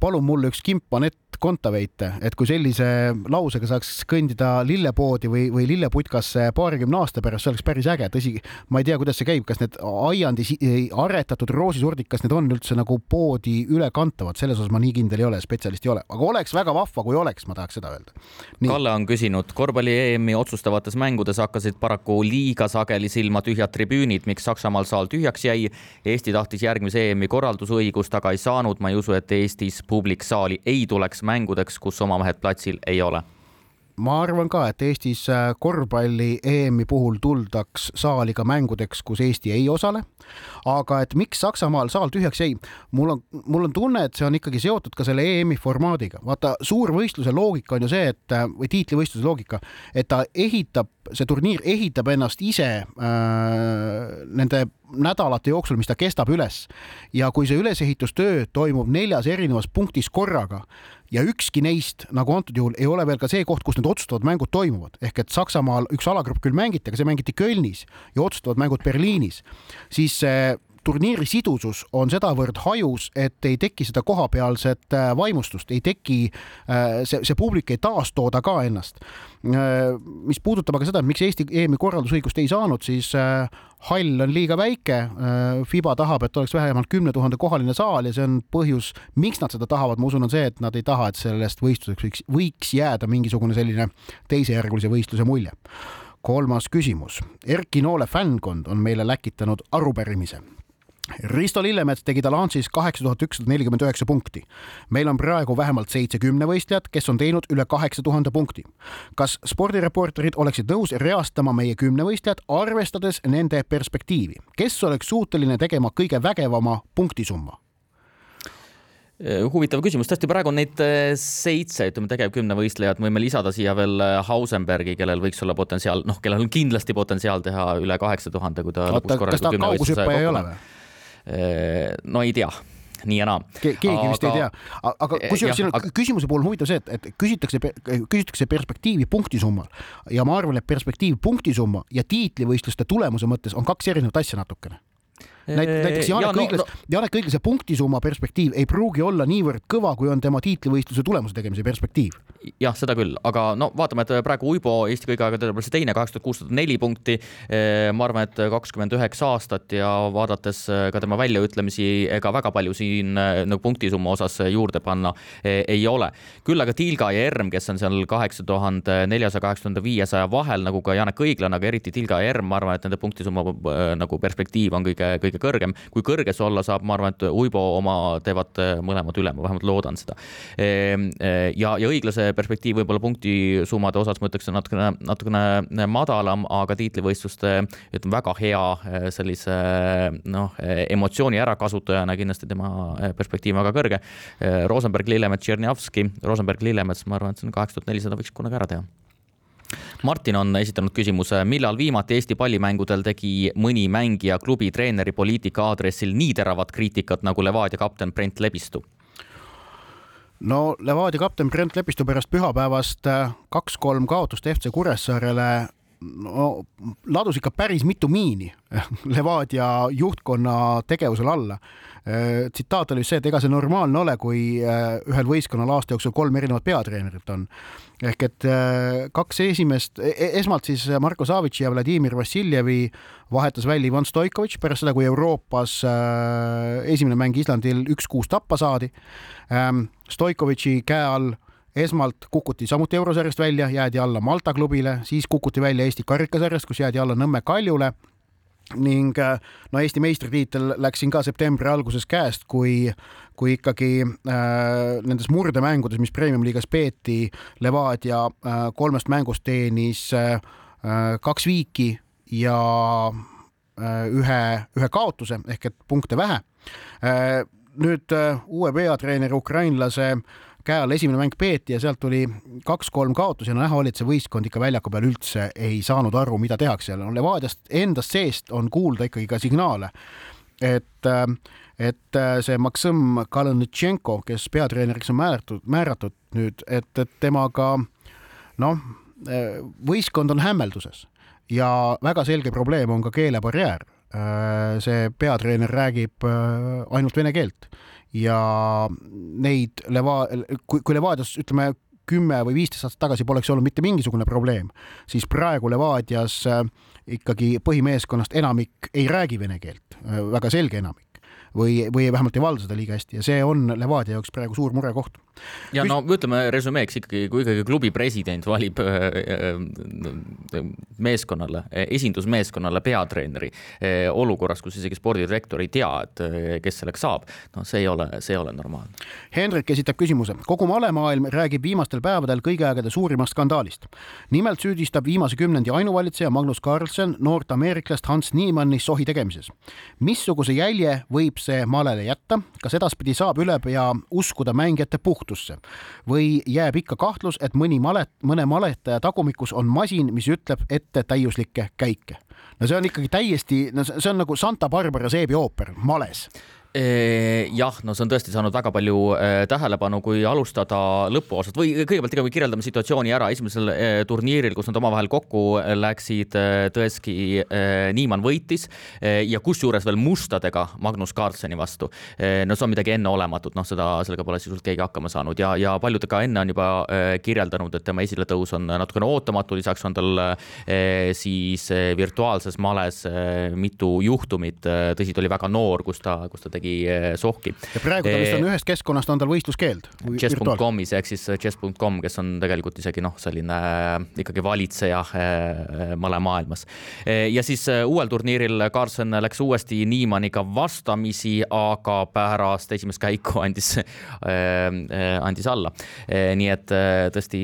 palun mulle üks kimp Anett Kontaveite, et kui sellise lausega saaks kõndida lillepoodi või, või lilleputkasse paarikümne aasta pärast, see oleks päris äge. tõsi, ma ei tea, kuidas see käib, kas need aiandis aretatud roosisordid, kas need on üldse nagu poodi ülekantavad, selles osas ma nii kindel ei ole, spetsialist ei ole, aga oleks väga vahva, kui oleks, ma tahaks seda öelda. Kalle on küsinud, korvpalli EM-i otsustavates mängudes hakkasid paraku liiga sageli silma tühjad tribüünid, miks Saksamaal saal tühjaks jäi. Eesti tahtis järgmise EM-i korraldusõigust, aga ei saanud. ma ei usu, et Eestis publik saali ei tuleks mängudeks, kus omavahed platsil ei ole ma arvan ka, et Eestis äh, korvpalli EM-i puhul tuldaks saali ka mängudeks, kus Eesti ei osale. aga et miks Saksamaal saal tühjaks jäi, mul on, mul on tunne, et see on ikkagi seotud ka selle EM-i formaadiga. vaata, suurvõistluse loogika on ju see, et äh, või tiitlivõistluse loogika, et ta ehitab, see turniir ehitab ennast ise äh, nende nädalate jooksul, mis ta kestab üles. Ja kui see ülesehitustöö toimub neljas erinevas punktis korraga ja ükski neist, nagu antud juhul, ei ole veel ka see koht, kus need otsustavad mängud toimuvad, ehk et Saksamaal üks alagrupp küll mängiti, aga see mängiti Kölnis ja otsustavad mängud Berliinis, siis see turniiri sidusus on sedavõrd hajus, et ei teki seda kohapealset äh, vaimustust, ei teki, äh, see, see publik ei taastooda ka ennast. Äh, mis puudutab aga seda, miks Eesti EM-i korraldusõigust ei saanud, siis hall on liiga väike. Fiba tahab, et oleks vähemalt kümne tuhande kohaline saal ja see on põhjus, miks nad seda tahavad, ma usun, on see, et nad ei taha, et sellest võistluseks võiks, võiks jääda mingisugune selline teisejärgulise võistluse mulje kolmas küsimus. Erki Noole fännkond on meile läkitanud arupärimise Risto Lillemets tegi Talansis kaheksa tuhat ükssada nelikümmend üheksa punkti. meil on praegu vähemalt seitse kümnevõistlejat, kes on teinud üle kaheksa tuhande punkti. kas spordireporterid oleksid nõus reastama meie kümnevõistlejad, arvestades nende perspektiivi, kes oleks suuteline tegema kõige vägevama punktisumma? Eh, huvitav küsimus, tõesti, praegu on neid eh, seitse, ütleme tegevkümnevõistlejat, võime lisada siia veel eh, Hausenbergi, kellel võiks olla potentsiaal, noh, kellel on kindlasti potentsiaal teha üle kaheksa tuhande, kui ta oota, kas ta kaugushüppaja ei ole või? Äh, no ei tea. Nii ja naa. Ke. keegi aga... vist ei tea, aga kusjuures siin on aga... küsimuse puhul huvitav see, et, et küsitakse, küsitakse perspektiivi punktisummal ja ma arvan, et perspektiiv punktisumma ja tiitlivõistluste tulemuse mõttes on kaks erinevat asja natukene näiteks Janek ja, Õiglas no,, Janek Õiglase punktisumma perspektiiv ei pruugi olla niivõrd kõva, kui on tema tiitlivõistluse tulemuse tegemise perspektiiv. jah, seda küll, aga no vaatame, et praegu Uibo Eesti kõige aegade teine, kaheksa tuhat kuussada neli punkti. Ma arvan, et kakskümmend üheksa aastat ja vaadates ka tema väljaütlemisi, ega väga palju siin nagu punktisumma osas juurde panna ei ole. küll aga Tilga ja Erm, kes on seal kaheksa tuhande neljasaja, kaheksa tuhande viiesaja vahel nagu ka Janek Õiglane, aga eriti Tilga ja Erm, ma arvan, et nende punktisumma nagu perspektiiv on kõige, kõige kõrgem. kui kõrge see olla saab, ma arvan, et Uibo oma teevad mõlemad üle, ma vähemalt loodan seda. Ehm, eh, ja, ja õiglase perspektiiv võib-olla punktisummade osas ma ütleks, natukene, natukene madalam, aga tiitlivõistluste ütleme väga hea sellise noh, emotsiooni ärakasutajana kindlasti tema perspektiiv väga kõrge. Rosenberg, Lillemets, Tšernjavski, Rosenberg, Lillemets, ma arvan, et see on kaheksa tuhat nelisada võiks kunagi ära teha Martin on esitanud küsimuse, millal viimati Eesti pallimängudel tegi mõni mängija klubi treeneri poliitika aadressil nii teravat kriitikat nagu Levadia kapten Brent Lepistu? no Levadia kapten Brent Lepistu pärast pühapäevast äh, kaks-kolm kaotust FC Kuressaarele no ladus ikka päris mitu miini Levadia juhtkonna tegevusel alla. Äh, tsitaat oli see, et ega see normaalne ole, kui äh, ühel võistkonnal aasta jooksul kolm erinevat peatreenerit on. ehk et äh, kaks esimest, e-, e-, esmalt siis Marko Savitši ja Vladimir Vassiljevi vahetas välja Ivan Stoikovitš pärast seda, kui Euroopas esimene mäng Islandil üks-kuus tappa saadi. Ähm, Stoikovitši käe all esmalt kukuti samuti eurosarjast välja, jäädi alla Malta klubile, siis kukuti välja Eesti karikasarjast, kus jäädi alla Nõmme Kaljule ning äh, no Eesti meistritiitel läks siin ka septembri alguses käest, kui, kui ikkagi äh, nendes murdemängudes, mis premium-liigas peeti, Levadia äh, kolmest mängust teenis äh, kaks viiki ja äh, ühe, ühe kaotuse ehk et punkte vähe äh,. nüüd äh, uue peatreeneri ukrainlase äh, käe all esimene mäng peeti ja sealt tuli kaks-kolm kaotusi no näha oli, et see võistkond ikka väljaku peal üldse ei saanud aru, mida tehakse. no Levadiast endast seest on kuulda ikkagi ka signaale, et, et see Maksim Kalõnitšenko, kes peatreeneriks on määratud, määratud nüüd, et, et temaga noh, võistkond on hämmelduses ja väga selge probleem on ka keelebarjäär. See peatreener räägib ainult vene keelt. Ja neid Leva-, kui, kui Levadias ütleme kümme või viisteist aastat tagasi poleks olnud mitte mingisugune probleem, siis praegu Levadias äh, ikkagi põhimeeskonnast enamik ei räägi vene keelt, äh, väga selge enamik või, või vähemalt ei valda seda liiga hästi ja see on Levadia jaoks praegu suur murekoht. ja no ütleme resümeeks ikkagi, kui ikkagi klubi president valib äh, äh, meeskonnale, esindusmeeskonnale peatreeneri äh, olukorras, kus isegi spordidirektor ei tea, et kes selleks saab, no see ei ole, see ei ole normaalne. Hendrik esitab küsimuse, kogu malemaailm räägib viimastel päevadel kõigi aegade suurimast skandaalist. nimelt süüdistab viimase kümnendi ainuvalitseja Magnus Carlsen noort ameeriklast Hans Niemanni sohi tegemises. missuguse jälje võib see malele jätta, kas edaspidi saab ülepea uskuda mängijate puhtusse või jääb ikka kahtlus, et mõni malet, mõne maletaja tagumikus on masin, mis ütleb ette täiuslikke käike? no see on ikkagi täiesti, no see on nagu Santa Barbara seebiooper males jah, no see on tõesti saanud väga palju tähelepanu, kui alustada lõpuosast või kõigepealt ikkagi kirjeldame situatsiooni ära. Esimesel turniiril, kus nad omavahel kokku läksid, tõesti Niimann võitis ja kusjuures veel mustadega Magnus Carlseni vastu. no see on midagi enneolematut, noh, seda, sellega pole sisuliselt keegi hakkama saanud. Ja, ja paljud ka enne on juba kirjeldanud, et tema esiletõus on natukene ootamatu, lisaks on tal siis virtuaalses males mitu juhtumit, tõsi, ta oli väga noor, kus ta, kus ta tegi tegi eh, sohki. ja praegu ta vist on eh, ühest keskkonnast on tal võistluskeeld. chess.com'is ehk siis chess.com, kes on tegelikult isegi noh, selline eh, ikkagi valitseja malemaailmas. ja siis uuel turniiril Carlsen läks uuesti Niimanniga vastamisi, aga pärast esimest käiku andis, andis alla. nii et tõesti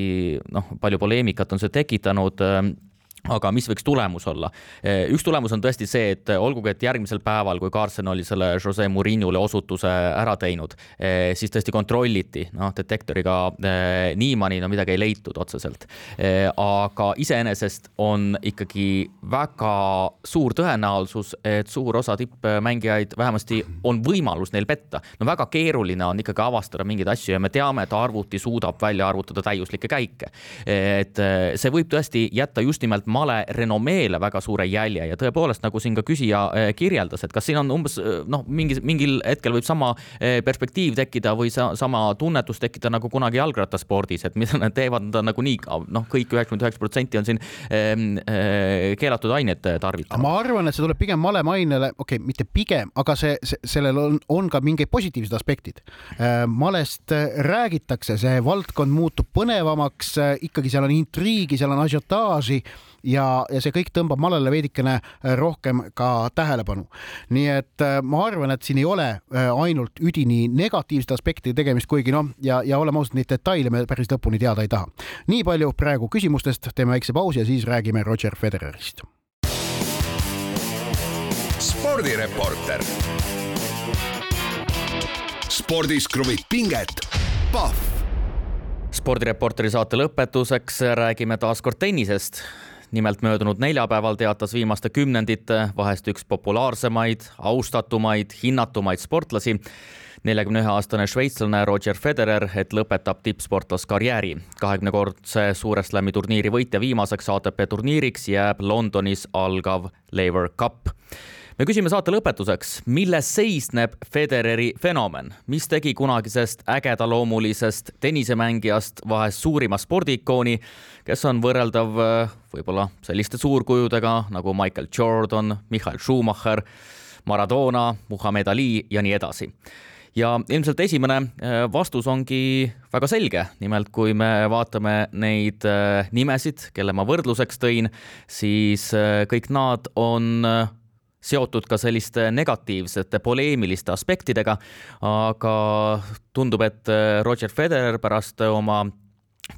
noh, palju poleemikat on see tekitanud aga mis võiks tulemus olla? Eh, üks tulemus on tõesti see, et olgugi, et järgmisel päeval, kui Carson oli selle Jose Murinole osutuse ära teinud, eh, siis tõesti kontrolliti, noh, detektoriga eh, Niimani no midagi ei leitud otseselt. aga iseenesest on ikkagi väga suur tõenäosus, et suur osa tippmängijaid vähemasti on võimalus neil petta. no väga keeruline on ikkagi avastada mingeid asju ja me teame, et arvuti suudab välja arvutada täiuslikke käike. et see võib tõesti jätta just nimelt male renomeele väga suure jälje ja tõepoolest, nagu siin ka küsija eh, kirjeldas, et kas siin on umbes eh, noh, mingi, mingil hetkel võib sama eh, perspektiiv tekkida või sa, sama tunnetus tekkida nagu kunagi jalgrattaspordis, et mida nad teevad, nad on nagunii noh, kõik üheksakümmend üheksa protsenti on siin äh, keelatud aineid tarvitama. ma arvan, et see tuleb pigem malemainele, okei okay,, mitte pigem, aga see, see, sellel on, on ka mingid positiivsed aspektid malest räägitakse, see valdkond muutub põnevamaks ikkagi seal on intriigi, seal on asiotaaži ja, ja see kõik tõmbab malele veidikene rohkem ka tähelepanu. nii et ma arvan, et siin ei ole ainult üdini negatiivsete aspektide tegemist, kuigi noh, ja, ja oleme ausad, neid detaile me päris lõpuni teada ei taha. nii palju praegu küsimustest, teeme väikse pausi ja siis räägime Roger Federerist. spordireporter spordis kruvib pinget, Pahv. spordireporteri saate lõpetuseks räägime taas kord tennisest. Nimelt möödunud neljapäeval teatas viimaste kümnendite vahest üks populaarsemaid, austatumaid, hinnatumaid sportlasi neljakümne ühe aastane šveitslane Roger Federer, et lõpetab tippsportlaskarjääri. kahekümnekordse Suure Slami turniiri võitja viimaseks ATP turniiriks jääb Londonis algav Laver Cup me küsime saate lõpetuseks, milles seisneb Federeri fenomen, mis tegi kunagisest ägedaloomulisest tennisemängijast vahest suurima spordiikooni, kes on võrreldav äh, võib-olla selliste suurkujudega nagu Michael Jordan, Michael Schumacher, Maradona, Muhamed Ali ja nii edasi. Ja ilmselt esimene äh, vastus ongi väga selge, nimelt kui me vaatame neid äh, nimesid, kelle ma võrdluseks tõin, siis kõik nad on seotud ka selliste negatiivsete poleemiliste aspektidega, aga tundub, et äh, Roger Federer pärast oma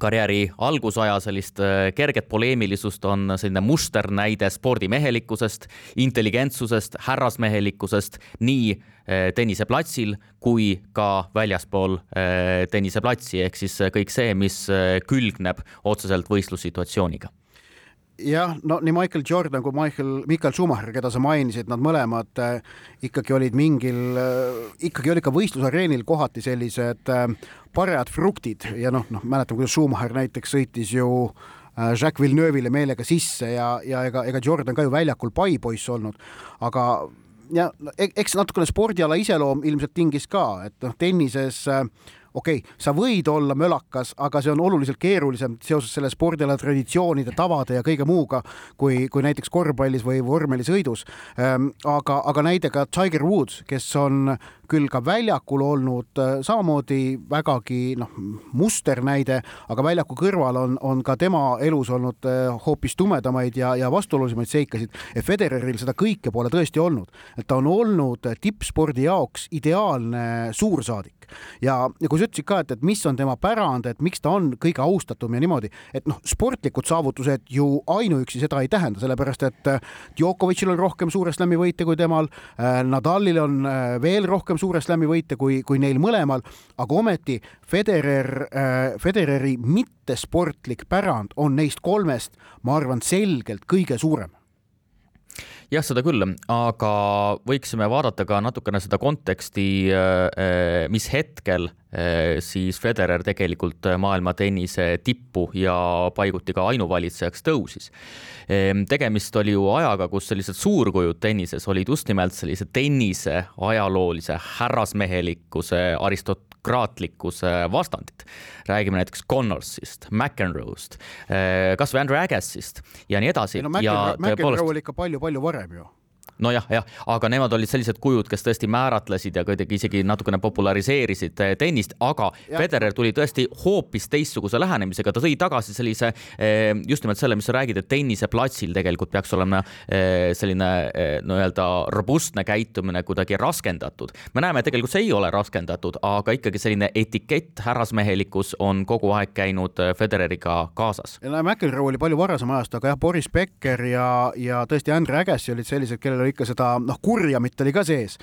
karjääri algusaja sellist äh, kerget poleemilisust on selline musternäide spordimehelikkusest, intelligentsusest, härrasmehelikkusest nii äh, tenniseplatsil kui ka väljaspool tenniseplatsi, ehk siis kõik see, mis külgneb otseselt võistlussituatsiooniga jah, no nii Michael Jordan kui Michael, Michael Schumacher, keda sa mainisid, nad mõlemad äh, ikkagi olid mingil äh,, ikkagi olid ka võistlusareenil kohati sellised äh, parajad fruktid ja noh, noh, mäletan, kuidas Schumacher näiteks sõitis ju Jacques Villeneuve'ile meelega sisse ja, ja ega, ega Jordan ka ju väljakul paipoiss olnud, aga ja e-, eks natukene spordiala iseloom ilmselt tingis ka, et noh, tennises äh, okei okay,, sa võid olla mölakas, aga see on oluliselt keerulisem seoses selle spordiala traditsioonide, tavade ja kõige muuga kui, kui näiteks korvpallis või vormelisõidus. Ehm, aga, aga näide ka Tiger Woods, kes on küll ka väljakul olnud äh, samamoodi vägagi noh, musternäide, aga väljaku kõrval on, on ka tema elus olnud äh, hoopis tumedamaid ja, ja vastuolulisemaid seikasid. Federeril seda kõike pole tõesti olnud, et ta on olnud tippspordi jaoks ideaalne suursaadik ja, ja kui sa ütlesid ka, et, et mis on tema pärand, et miks ta on kõige austatum ja niimoodi, et noh, sportlikud saavutused ju ainuüksi seda ei tähenda, sellepärast et äh, Djokovicil on rohkem Suure Slami võite kui temal, Nadalil on veel rohkem Suure Slami võite kui, kui neil mõlemal, aga ometi Federer, Federeri mittesportlik pärand on neist kolmest, ma arvan, selgelt kõige suurem jah, seda küll, aga võiksime vaadata ka natukene seda konteksti, äh, äh, mis hetkel äh, siis Federer tegelikult maailma tennise tippu ja paiguti ka ainuvalitsejaks tõusis. Ehm, tegemist oli ju ajaga, kus sellised suurkujud tennises olid just nimelt sellise tennise ajaloolise härrasmehelikkuse aristot-, demokraatlikkuse vastandit. räägime näiteks Connorsist, McEnroe'st, eh, kasvõi Andrew Agassist ja nii edasi. no McEnroe, McEnroe oli ikka palju-palju varem ju nojah, jah, aga nemad olid sellised kujud, kes tõesti määratlesid ja kuidagi isegi natukene populariseerisid eh, tennist, aga ja. Federer tuli tõesti hoopis teistsuguse lähenemisega, ta tõi tagasi sellise eh, just nimelt selle, mis sa räägid, et tenniseplatsil tegelikult peaks olema eh, selline nii-öelda robustne käitumine kuidagi raskendatud. me näeme, tegelikult see ei ole raskendatud, aga ikkagi selline etikett, härrasmehelikkus on kogu aeg käinud Federeriga kaasas. ja no McEnroe oli palju varasem ajast, aga jah, Boris Becker ja, ja tõesti Andre Agassi olid sellised, kellel oli ikka seda noh, kurjamit oli ka sees.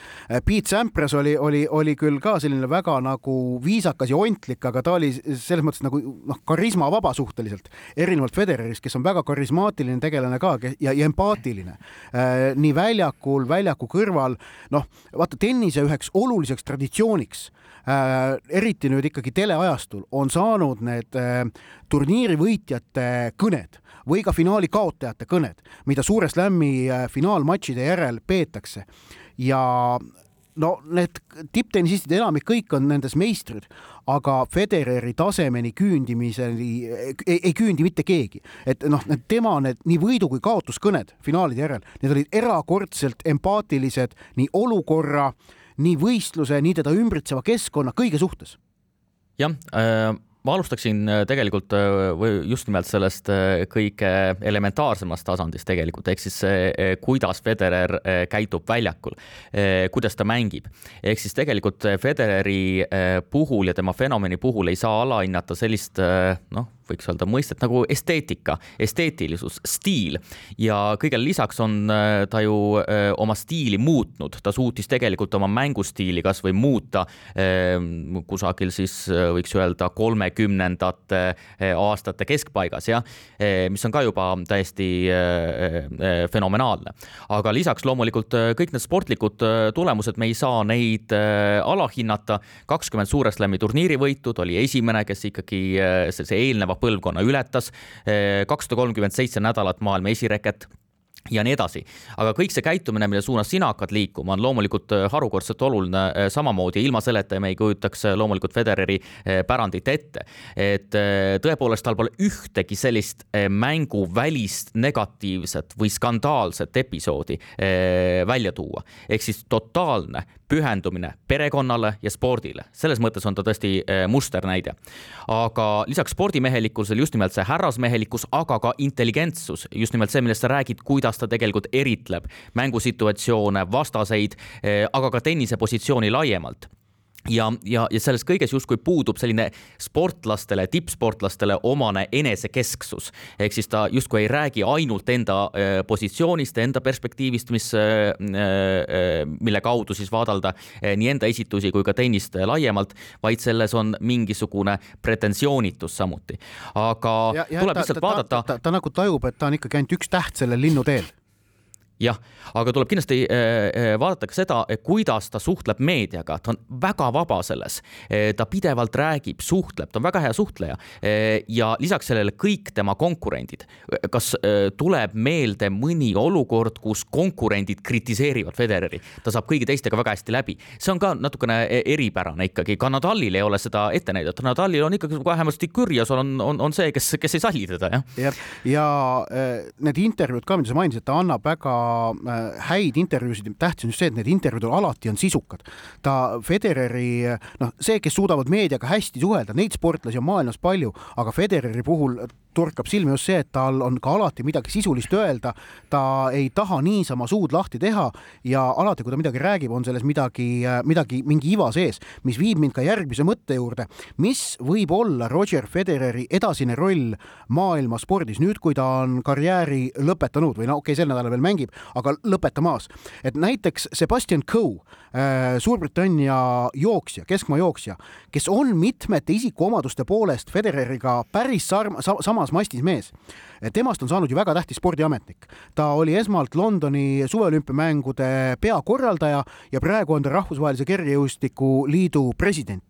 Pete Sampras oli, oli, oli küll ka selline väga nagu viisakas ja ontlik, aga ta oli selles mõttes nagu noh, karismavaba suhteliselt, erinevalt Federerist, kes on väga karismaatiline tegelane ka ja, ja empaatiline. Äh, nii väljakul, väljaku kõrval, noh, vaata tennise üheks oluliseks traditsiooniks eriti nüüd ikkagi teleajastul on saanud need äh, turniiri võitjate kõned või ka finaali kaotajate kõned, mida Suure Slami äh, finaalmatšide järel peetakse ja no need tipptennisistid, enamik kõik on nendes meistrid, aga Federeri tasemeni küündimiseni ei, ei küündi mitte keegi. et noh, need tema need nii võidu kui kaotuskõned finaalide järel, need olid erakordselt empaatilised nii olukorra, nii võistluse, nii teda ümbritseva keskkonna kõige suhtes. jah äh ma alustaksin tegelikult just nimelt sellest kõige elementaarsemast tasandist tegelikult, ehk siis kuidas Federer käitub väljakul, kuidas ta mängib. ehk siis tegelikult Federeri puhul ja tema fenomeni puhul ei saa alahinnata sellist noh, võiks öelda mõistet nagu esteetika, esteetilisus, stiil. Ja kõigele lisaks on äh, ta ju äh, oma stiili muutnud, ta suutis tegelikult oma mängustiili kasvõi muuta ähm, kusagil siis äh, võiks öelda kolmekümnendate aastate keskpaigas jah, mis on ka juba täiesti fenomenaalne. aga lisaks loomulikult kõik need sportlikud tulemused, me ei saa neid alahinnata, kakskümmend Suure Slami turniirivõitu, ta oli esimene, kes ikkagi see eelneva põlvkonna ületas, eh, kakssada kolmkümmend seitse nädalat maailma esireket ja nii edasi. aga kõik see käitumine, mille suunas sina hakkad liikuma, on loomulikult eh, harukordselt oluline eh, samamoodi, ilma selleta me ei kujutaks loomulikult Federeri pärandit ette. et tõepoolest, tal pole ühtegi sellist mänguvälist negatiivset või skandaalset episoodi välja tuua. ehk siis totaalne pühendumine perekonnale ja spordile, selles mõttes on ta tõesti äh, musternäide. aga lisaks spordimehelikkusele just nimelt see härrasmehelikkus, aga ka intelligentsus, just nimelt see, millest sa räägid, kuidas ta tegelikult eritleb mängusituatsioone, vastaseid, äh, aga ka tennisepositsiooni laiemalt ja, ja, ja selles kõiges justkui puudub selline sportlastele, tippsportlastele omane enesekesksus. ehk siis ta justkui ei räägi ainult enda äh, positsioonist, enda perspektiivist, mis äh,, äh, mille kaudu siis vaadelda nii enda esitusi kui ka tennist laiemalt, vaid selles on mingisugune pretensioonitus samuti. aga ja, ja tuleb ta, lihtsalt ta, vaadata. Ta, ta, ta nagu tajub, et ta on ikkagi ainult üks täht sellel linnuteel jah, aga tuleb kindlasti äh, äh, vaadata ka seda, kuidas ta suhtleb meediaga, ta on väga vaba selles. Äh, ta pidevalt räägib, suhtleb, ta on väga hea suhtleja. ja lisaks sellele kõik tema konkurendid. kas tuleb meelde mõni olukord, kus konkurendid kritiseerivad Federeri, ta saab kõigi teistega väga hästi läbi, see on ka natukene eripärane ikkagi, ka Nadalil ei ole seda ette näidata, Nadalil on ikkagi vähemasti Kyrgios on, on, on see, kes, kes ei salli teda, jah. ja, ja need intervjuud ka, mida sa mainisid, ta annab väga häid intervjuusid, tähtis on just see, et need intervjuud on alati on sisukad. ta Federeri, noh, see, kes suudavad meediaga hästi suhelda, neid sportlasi on maailmas palju, aga Federeri puhul torkab silma just see, et tal on ka alati midagi sisulist öelda. ta ei taha niisama suud lahti teha ja alati, kui ta midagi räägib, on selles midagi, midagi, mingi iva sees, mis viib mind ka järgmise mõtte juurde. mis võib olla Roger Federeri edasine roll maailma spordis nüüd, kui ta on karjääri lõpetanud või no okei okay,, sel nädalal veel mängib, aga lõpetamas. et näiteks Sebastian Coe, äh, Suurbritannia jooksja, keskmaa jooksja, kes on mitmete isikuomaduste poolest Federeriga päris sarm-, samas mastis mees. temast on saanud ju väga tähtis spordiametnik. ta oli esmalt Londoni suveolümpiamängude peakorraldaja ja praegu on ta Rahvusvahelise Kergejõustiku Liidu president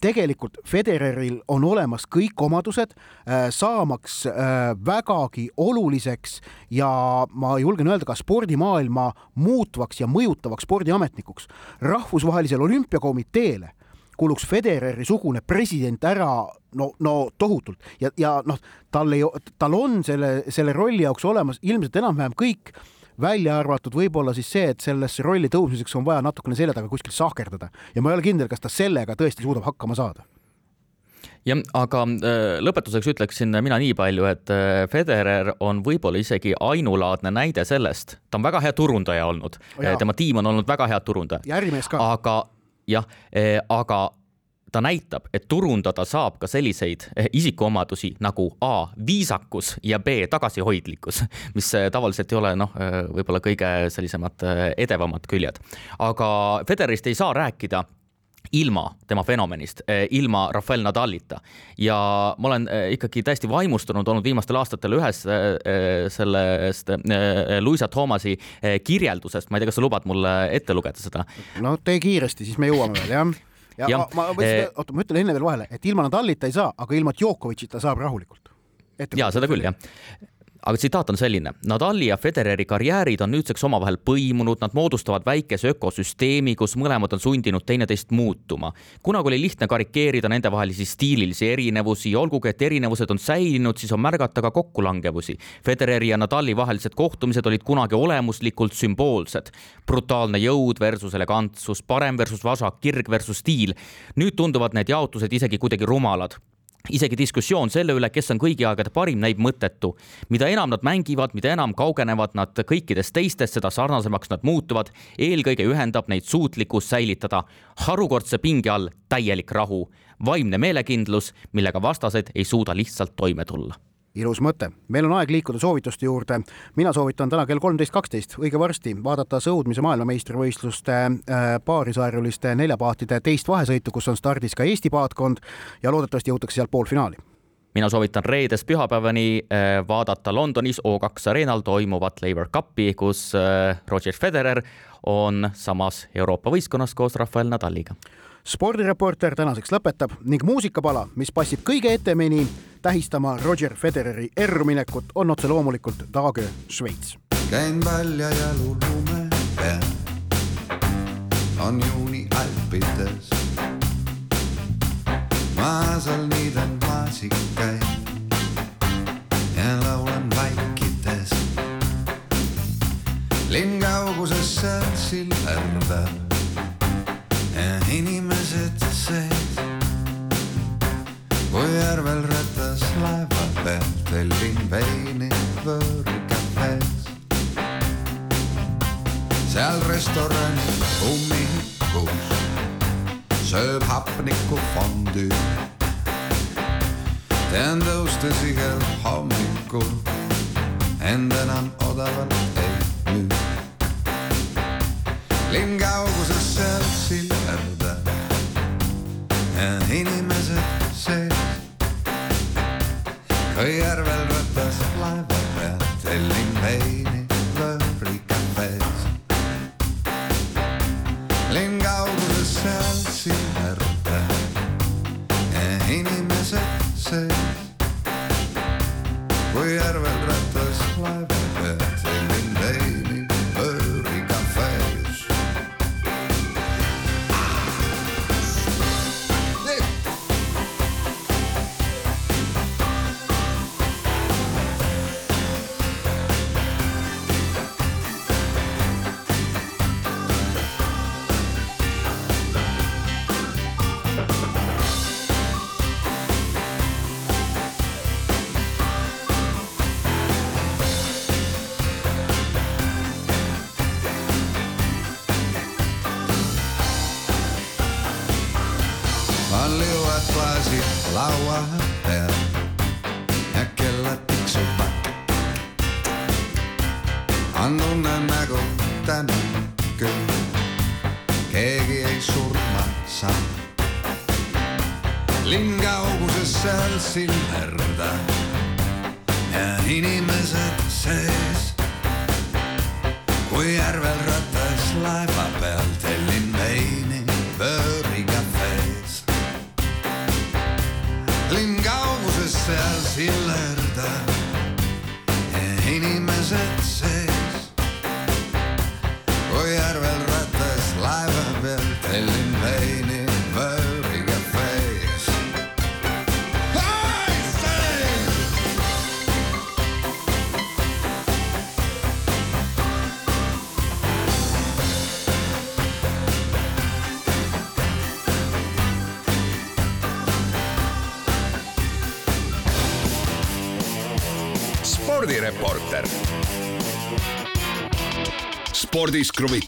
tegelikult Federeril on olemas kõik omadused äh, saamaks äh, vägagi oluliseks ja ma julgen öelda ka spordimaailma muutvaks ja mõjutavaks spordiametnikuks. rahvusvahelisele olümpiakomiteele kuluks Federeri sugune president ära no, no tohutult. Ja, ja noh, tal ei, tal on selle, selle rolli jaoks olemas ilmselt enam-vähem kõik välja arvatud võib-olla siis see, et sellesse rolli tõusmiseks on vaja natukene selja taga kuskil sahkerdada. Ja ma ei ole kindel, kas ta sellega tõesti suudab hakkama saada. Jah, aga äh, lõpetuseks ütleksin mina nii palju, et äh, Federer on võib-olla isegi ainulaadne näide sellest, ta on väga hea turundaja olnud, tema tiim on olnud väga head turundajad. ja ärimees ka. aga jah, äh, aga ta näitab, et turundada saab ka selliseid eh, isikuomadusi nagu A viisakus ja B tagasihoidlikkus, mis eh, tavaliselt ei ole noh, eh, võib-olla kõige sellisemad edevamad küljed. aga Federerist ei saa rääkida ilma tema fenomenist, ilma Rafael Nadalita. Ja ma olen ikkagi täiesti vaimustunud olnud viimastel aastatel ühes sellest Luisa Thomasi kirjeldusest, ma ei tea, kas sa lubad mulle ette lugeda seda? no tee kiiresti, siis me jõuame veel, jah? Ja, ja ma, ma, eh, oota, ma ütlen enne veel vahele, et ilma Nadalita ei saa, aga ilma Djokovicita saab rahulikult. ja seda küll jah aga tsitaat on selline. Nadali ja Federeri karjäärid on nüüdseks omavahel põimunud, nad moodustavad väikese ökosüsteemi, kus mõlemad on sundinud teineteist muutuma. kunagi oli lihtne karikeerida nendevahelisi stiililisi erinevusi, olgugi et erinevused on säilinud, siis on märgata ka kokkulangevusi. Federeri ja Nadali vahelised kohtumised olid kunagi olemuslikult sümboolsed. brutaalne jõud versus elegantsus, parem versus vasak, kirg versus stiil. nüüd tunduvad need jaotused isegi kuidagi rumalad isegi diskussioon selle üle, kes on kõigi aegade parim, näib mõttetu. mida enam nad mängivad, mida enam kaugenevad nad kõikidest teistest, seda sarnasemaks nad muutuvad. eelkõige ühendab neid suutlikkus säilitada harukordse pinge all täielik rahu, vaimne meelekindlus, millega vastased ei suuda lihtsalt toime tulla ilus mõte. meil on aeg liikuda soovituste juurde. mina soovitan täna kell kolmteist kaksteist õige varsti vaadata sõudmise maailmameistrivõistluste äh, paarisarjuliste neljapaatide teist vahesõitu, kus on stardis ka Eesti paatkond ja loodetavasti jõutakse sealt poolfinaali mina soovitan reedest pühapäevani äh, vaadata Londonis O2 Arenal toimuvat Labour Cupi, kus äh, Roger Federer on samas Euroopa võistkonnas koos Rafael Nadaliga spordireporter tänaseks lõpetab ning muusikapala, mis passib kõige etemini tähistama Roger Federeri erruminekut, on otse loomulikult Daage Šveits. käin välja jalu lume peal, on juuni alpides. Laua peal ja kellad tiksuvad. on tunne nagu täna küll keegi ei surma saa. linn kauguses seal sillerdab spordis kruvib pinget, Pahv